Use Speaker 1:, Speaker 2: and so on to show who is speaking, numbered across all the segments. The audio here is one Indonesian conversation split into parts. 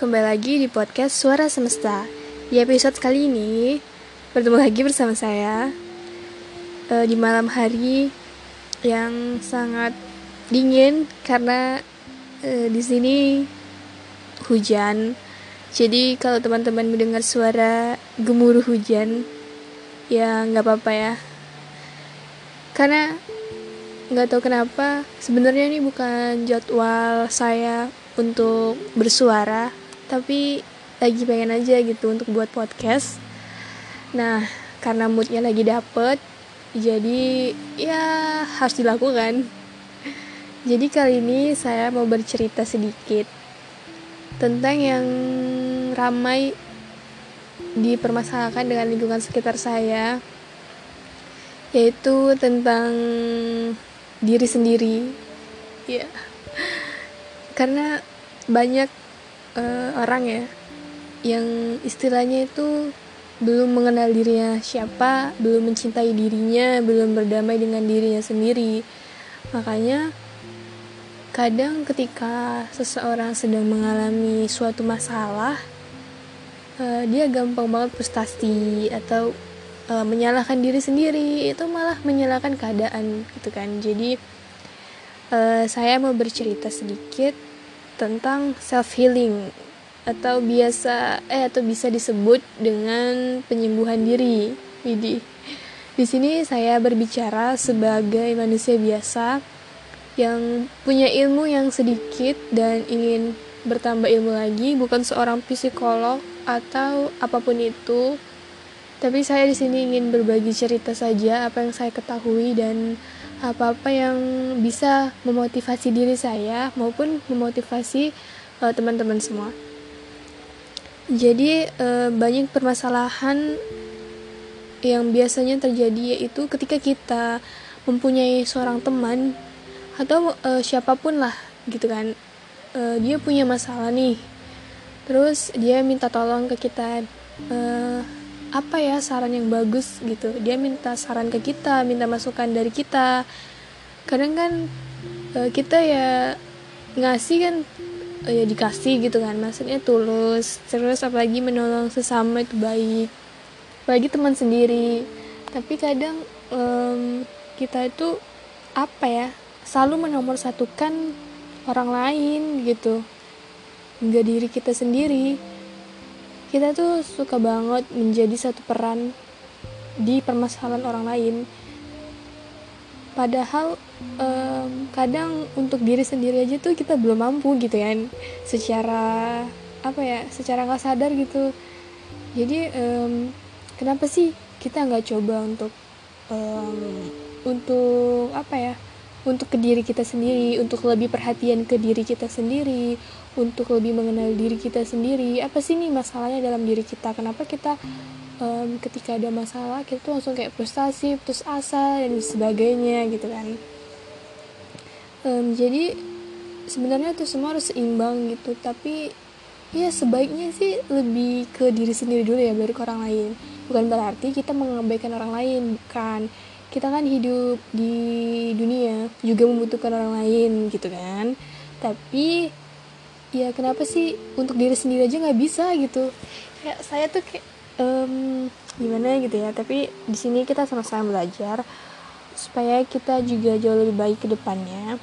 Speaker 1: kembali lagi di podcast Suara Semesta. Di episode kali ini, bertemu lagi bersama saya uh, di malam hari yang sangat dingin karena uh, di sini hujan. Jadi kalau teman-teman mendengar suara gemuruh hujan, ya nggak apa-apa ya. Karena nggak tahu kenapa sebenarnya ini bukan jadwal saya untuk bersuara tapi lagi pengen aja gitu untuk buat podcast. Nah karena moodnya lagi dapet jadi ya harus dilakukan. Jadi kali ini saya mau bercerita sedikit tentang yang ramai dipermasalahkan dengan lingkungan sekitar saya yaitu tentang diri sendiri. Ya karena banyak uh, orang ya yang istilahnya itu belum mengenal dirinya siapa belum mencintai dirinya belum berdamai dengan dirinya sendiri. Makanya kadang ketika seseorang sedang mengalami suatu masalah uh, dia gampang banget frustasi atau uh, menyalahkan diri sendiri. Itu malah menyalahkan keadaan gitu kan. Jadi uh, saya mau bercerita sedikit tentang self healing atau biasa eh atau bisa disebut dengan penyembuhan diri. Widi di sini saya berbicara sebagai manusia biasa yang punya ilmu yang sedikit dan ingin bertambah ilmu lagi bukan seorang psikolog atau apa pun itu. Tapi saya di sini ingin berbagi cerita saja apa yang saya ketahui dan apa-apa yang bisa memotivasi diri saya maupun memotivasi eh, teman-teman semua. Jadi uh, banyak permasalahan yang biasanya terjadi yaitu ketika kita mempunyai seorang teman atau uh, siapa pun lah gitu kan uh, dia punya masalah nih terus dia minta tolong ke kita uh, apa ya saran yang bagus gitu? Dia minta saran ke kita minta masukan dari kita. Kadang kan uh, kita ya ngasih kan uh, ya dikasih gitu kan. Maksudnya tulus terus apalagi menolong sesama itu baik. Apalagi teman sendiri. Tapi kadang um, kita itu apa ya selalu menomorsatukan orang lain gitu. Nggak diri kita sendiri kita tuh suka banget menjadi satu peran di permasalahan orang lain. Padahal um, kadang untuk diri sendiri aja tuh kita belum mampu gitu kan. Secara apa ya secara nggak sadar gitu. Jadi um, kenapa sih kita nggak coba untuk um, untuk apa ya untuk ke diri kita sendiri, untuk lebih perhatian ke diri kita sendiri, untuk lebih mengenal diri kita sendiri. Apa sih nih masalahnya dalam diri kita? Kenapa kita um, ketika ada masalah kita tuh langsung kayak frustasi, putus asa dan sebagainya gitu kan? Um, jadi sebenarnya tuh semua harus seimbang gitu, tapi ya sebaiknya sih lebih ke diri sendiri dulu ya baru ke orang lain. Bukan berarti kita mengabaikan orang lain, bukan kita kan hidup di dunia juga membutuhkan orang lain gitu kan tapi ya kenapa sih untuk diri sendiri aja nggak bisa gitu? Ya saya tuh kayak um, gimana gitu ya tapi di sini kita sama-sama belajar supaya kita juga jauh lebih baik ke depannya.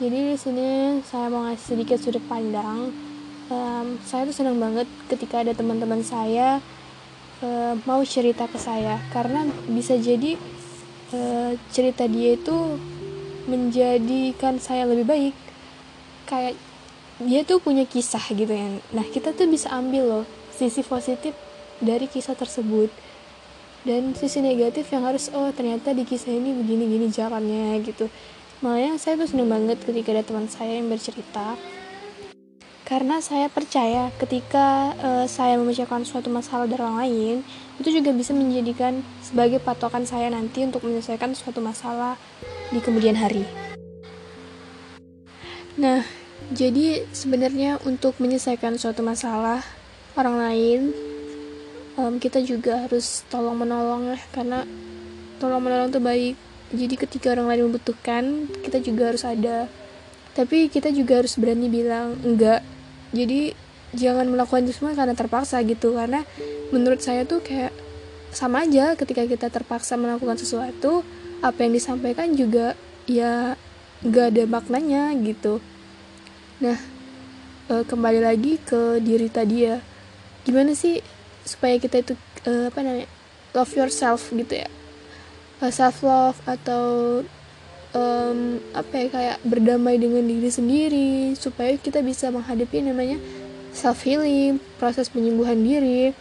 Speaker 1: Jadi di sini saya mau ngasih sedikit sudut pandang. Um, saya tuh senang banget ketika ada teman-teman saya uh, mau cerita ke saya. Karena bisa jadi uh, cerita dia itu menjadikan saya lebih baik. Kayak dia tuh punya kisah gitu ya nah kita tuh bisa ambil loh sisi positif dari kisah tersebut dan sisi negatif yang harus oh ternyata di kisah ini begini gini jalannya gitu. Makanya saya tuh seneng banget ketika ada teman saya yang bercerita. Karena saya percaya ketika uh, saya memecahkan suatu masalah dari orang lain itu juga bisa menjadikan sebagai patokan saya nanti untuk menyelesaikan suatu masalah di kemudian hari. Nah, jadi sebenarnya untuk menyelesaikan suatu masalah orang lain um, kita juga harus tolong menolong ya karena tolong menolong itu baik. Jadi ketika orang lain membutuhkan, kita juga harus ada. Tapi kita juga harus berani bilang enggak jadi jangan melakukan itu semua karena terpaksa gitu karena menurut saya tuh kayak sama aja ketika kita terpaksa melakukan sesuatu apa yang disampaikan juga ya gak ada maknanya gitu nah e, kembali lagi ke diri tadi ya. Gimana sih supaya kita itu e, apa namanya love yourself gitu ya? E, self love atau um, apa ya kayak berdamai dengan diri sendiri supaya kita bisa menghadapi namanya self healing proses penyembuhan diri.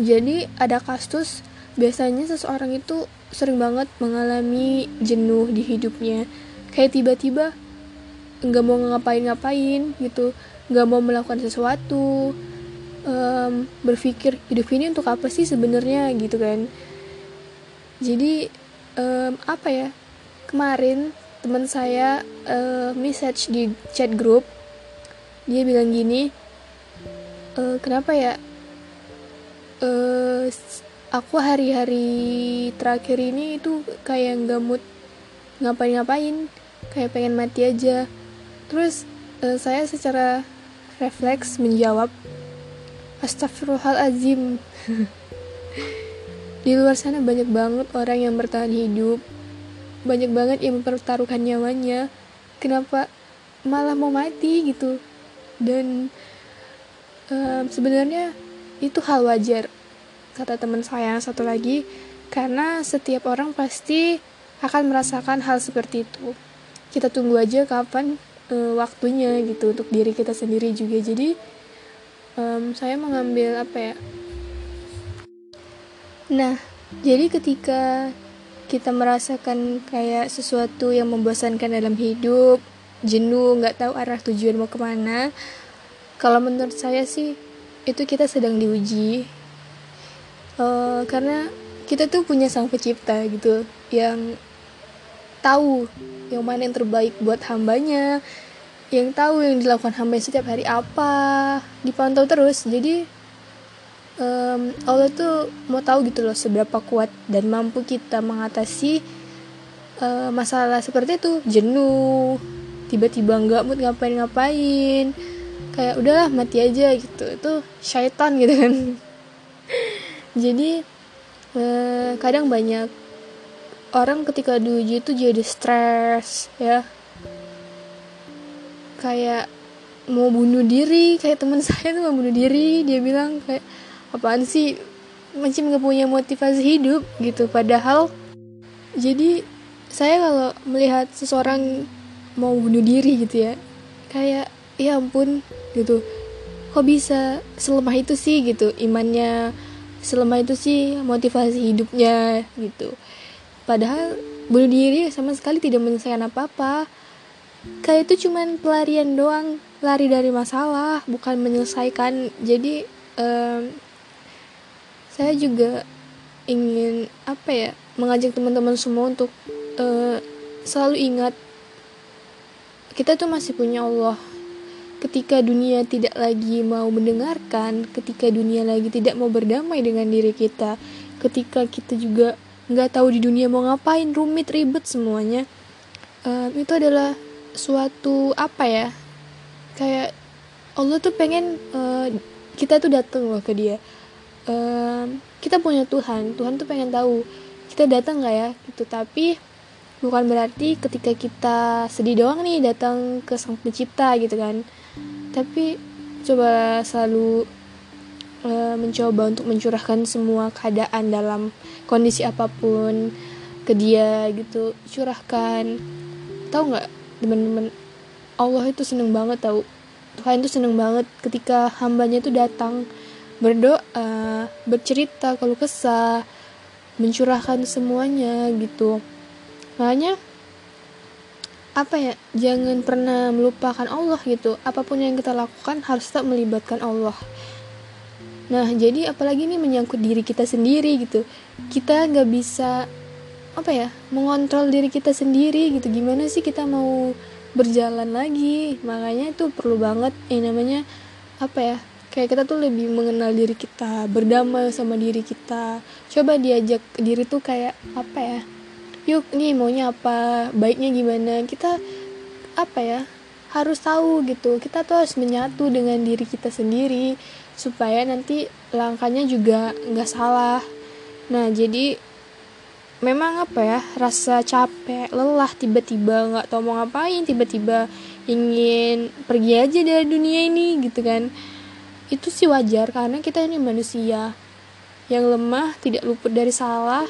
Speaker 1: Jadi ada kasus biasanya seseorang itu sering banget mengalami jenuh di hidupnya. Kayak tiba-tiba nggak mau ngapain-ngapain gitu nggak mau melakukan sesuatu um, berpikir hidup ini untuk apa sih sebenarnya gitu kan. Jadi um, apa ya kemarin teman saya uh, message di chat grup dia bilang gini e, kenapa ya uh, aku hari-hari terakhir ini itu kayak nggak mood ngapain-ngapain kayak pengen mati aja terus uh, saya secara refleks menjawab Astagfirullahalazim di luar sana banyak banget orang yang bertahan hidup. Banyak banget yang mempertaruhkan nyawanya. Kenapa malah mau mati gitu? Dan um, sebenarnya itu hal wajar kata teman saya satu lagi. Karena setiap orang pasti akan merasakan hal seperti itu. Kita tunggu aja kapan uh, waktunya gitu untuk diri kita sendiri juga. Jadi um, saya mengambil apa ya? Nah jadi ketika kita merasakan kayak sesuatu yang membosankan dalam hidup jenuh nggak tahu arah tujuan mau ke mana kalau menurut saya sih itu kita sedang diuji. Uh, karena kita tuh punya sang pencipta gitu yang tahu yang mana yang terbaik buat hambanya. Yang tahu yang dilakukan hamba setiap hari apa. Dipantau terus. Jadi um, Allah tuh mau tahu gitu loh seberapa kuat dan mampu kita mengatasi uh, masalah seperti itu. Jenuh tiba-tiba nggak mood ngapain-ngapain. Kayak udahlah mati aja gitu. Itu syaitan gitu kan. Jadi eh, kadang banyak orang ketika diuji itu jadi stres ya. Kayak mau bunuh diri kayak teman saya tuh mau bunuh diri dia bilang kayak apaan sih? Macam nggak punya motivasi hidup gitu. Padahal jadi saya kalau melihat seseorang mau bunuh diri gitu ya kayak ya ampun gitu. Kok bisa selemah itu sih? gitu. Imannya selemah itu sih motivasi hidupnya gitu padahal bunuh diri sama sekali tidak menyelesaikan apa-apa. Kayak itu cuman pelarian doang lari dari masalah bukan menyelesaikan. Jadi um, saya juga ingin apa ya mengajak teman-teman semua untuk uh, selalu ingat kita tuh masih punya Allah. Ketika dunia tidak lagi mau mendengarkan, ketika dunia lagi tidak mau berdamai dengan diri kita, ketika kita juga nggak tahu di dunia mau ngapain, rumit, ribet semuanya, um, itu adalah suatu apa ya? Kayak Allah tuh pengen uh, kita tuh datang loh ke Dia. Um, kita punya Tuhan, Tuhan tuh pengen tahu kita datang nggak ya, gitu. Tapi bukan berarti ketika kita sedih doang nih datang ke sang pencipta gitu kan tapi coba selalu uh, mencoba untuk mencurahkan semua keadaan dalam kondisi apa pun ke dia gitu. Curahkan. Tahu nggak teman-teman? Allah itu seneng banget tahu? Tuhan itu seneng banget ketika hambanya itu datang berdoa bercerita kalau kesah mencurahkan semuanya gitu. Makanya apa ya jangan pernah melupakan Allah gitu. Apa pun yang kita lakukan harus tetap melibatkan Allah nah jadi apalagi ini menyangkut diri kita sendiri gitu. Kita nggak bisa apa ya mengontrol diri kita sendiri gitu. Gimana sih kita mau berjalan lagi? Makanya itu perlu banget yang namanya apa ya kayak kita tuh lebih mengenal diri kita berdamai sama diri kita. Coba diajak diri tuh kayak apa ya yuk nih maunya apa? Baiknya gimana? Kita apa ya harus tahu gitu. Kita tuh harus menyatu dengan diri kita sendiri supaya nanti langkahnya juga nggak salah. Nah jadi memang apa ya rasa capek lelah tiba-tiba nggak tahu mau ngapain tiba-tiba ingin pergi aja dari dunia ini gitu kan. Itu sih wajar karena kita ini manusia yang lemah tidak luput dari salah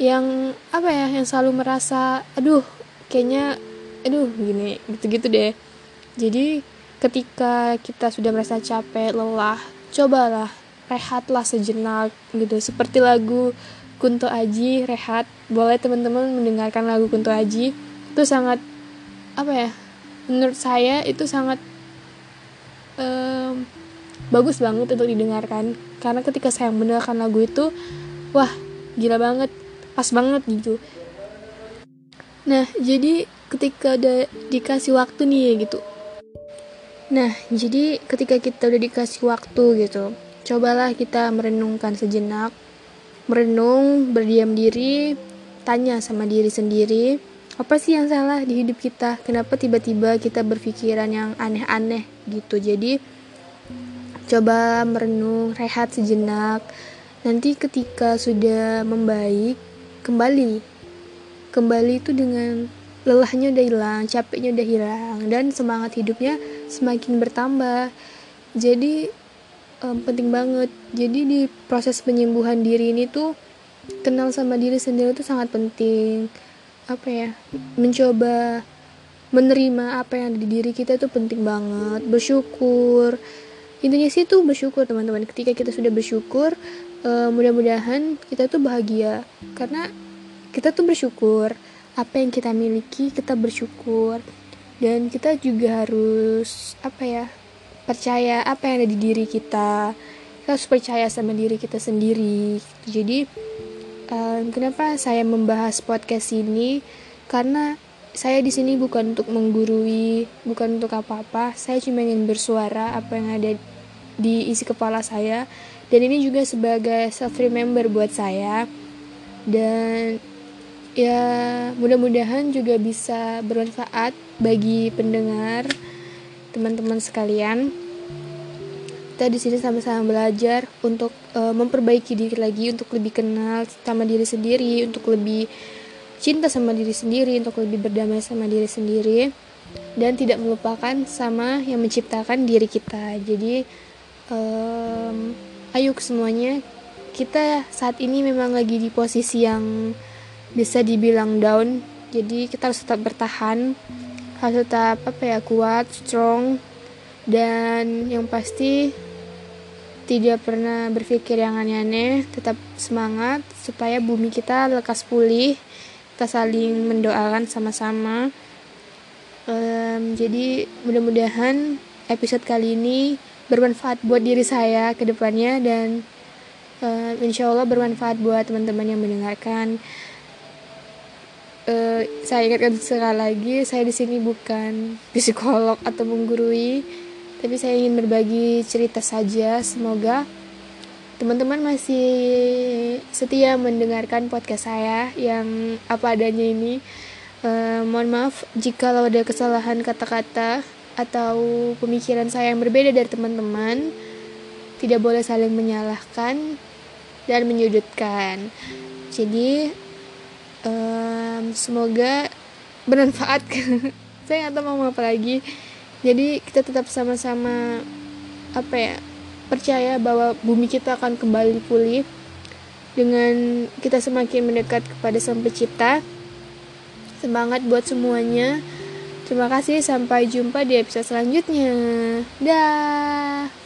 Speaker 1: yang apa ya yang selalu merasa aduh kayaknya aduh gini gitu-gitu deh. Jadi ketika kita sudah merasa capek lelah cobalah rehatlah sejenak gitu. Seperti lagu Kunto Aji rehat. Boleh teman-teman mendengarkan lagu Kunto Aji? Itu sangat apa ya menurut saya itu sangat um, bagus banget untuk didengarkan. Karena ketika saya mendengarkan lagu itu wah gila banget pas banget gitu. Nah jadi ketika udah dikasih waktu nih gitu nah jadi ketika kita udah dikasih waktu gitu cobalah kita merenungkan sejenak. Merenung berdiam diri tanya sama diri sendiri apa sih yang salah di hidup kita? Kenapa tiba-tiba kita berpikiran yang aneh-aneh gitu? Jadi coba merenung rehat sejenak. Nanti ketika sudah membaik kembali. Kembali itu dengan lelahnya udah hilang, capeknya udah hilang, dan semangat hidupnya semakin bertambah. Jadi um, penting banget. Jadi di proses penyembuhan diri ini tuh kenal sama diri sendiri tuh sangat penting. Apa ya? Mencoba menerima apa yang ada di diri kita tuh penting banget. Bersyukur. Intinya sih tuh bersyukur teman-teman. Ketika kita sudah bersyukur, uh, mudah-mudahan kita tuh bahagia karena kita tuh bersyukur apa yang kita miliki kita bersyukur dan kita juga harus apa ya percaya apa yang ada di diri kita. Kita harus percaya sama diri kita sendiri. Jadi um, kenapa saya membahas podcast ini? Karena saya di sini bukan untuk menggurui bukan untuk apa-apa. Saya cuma ingin bersuara apa yang ada di isi kepala saya. Dan ini juga sebagai self remember buat saya. Dan ya mudah-mudahan juga bisa bermanfaat bagi pendengar teman-teman sekalian kita di sini sama-sama belajar untuk uh, memperbaiki diri lagi untuk lebih kenal sama diri sendiri untuk lebih cinta sama diri sendiri untuk lebih berdamai sama diri sendiri dan tidak melupakan sama yang menciptakan diri kita. Jadi um, ayo semuanya kita saat ini memang lagi di posisi yang bisa dibilang down jadi kita harus tetap bertahan harus tetap apa ya kuat strong dan yang pasti tidak pernah berpikir yang aneh-aneh tetap semangat supaya bumi kita lekas pulih kita saling mendoakan sama-sama. Um, jadi mudah-mudahan episode kali ini bermanfaat buat diri saya ke depannya dan uh, insya Allah bermanfaat buat teman-teman yang mendengarkan uh, saya ingatkan sekali lagi saya di sini bukan psikolog atau menggurui tapi saya ingin berbagi cerita saja. Semoga teman-teman masih setia mendengarkan podcast saya yang apa adanya ini. Uh, mohon maaf jika ada kesalahan kata-kata atau pemikiran saya yang berbeda dari teman-teman. Tidak boleh saling menyalahkan dan menyudutkan. Jadi um, semoga bermanfaat. Saya nggak tahu mau apa lagi. Jadi kita tetap sama-sama apa ya percaya bahwa bumi kita akan kembali pulih dengan kita semakin mendekat kepada sang pencipta. Semangat buat semuanya. Terima kasih sampai jumpa di episode selanjutnya. Dah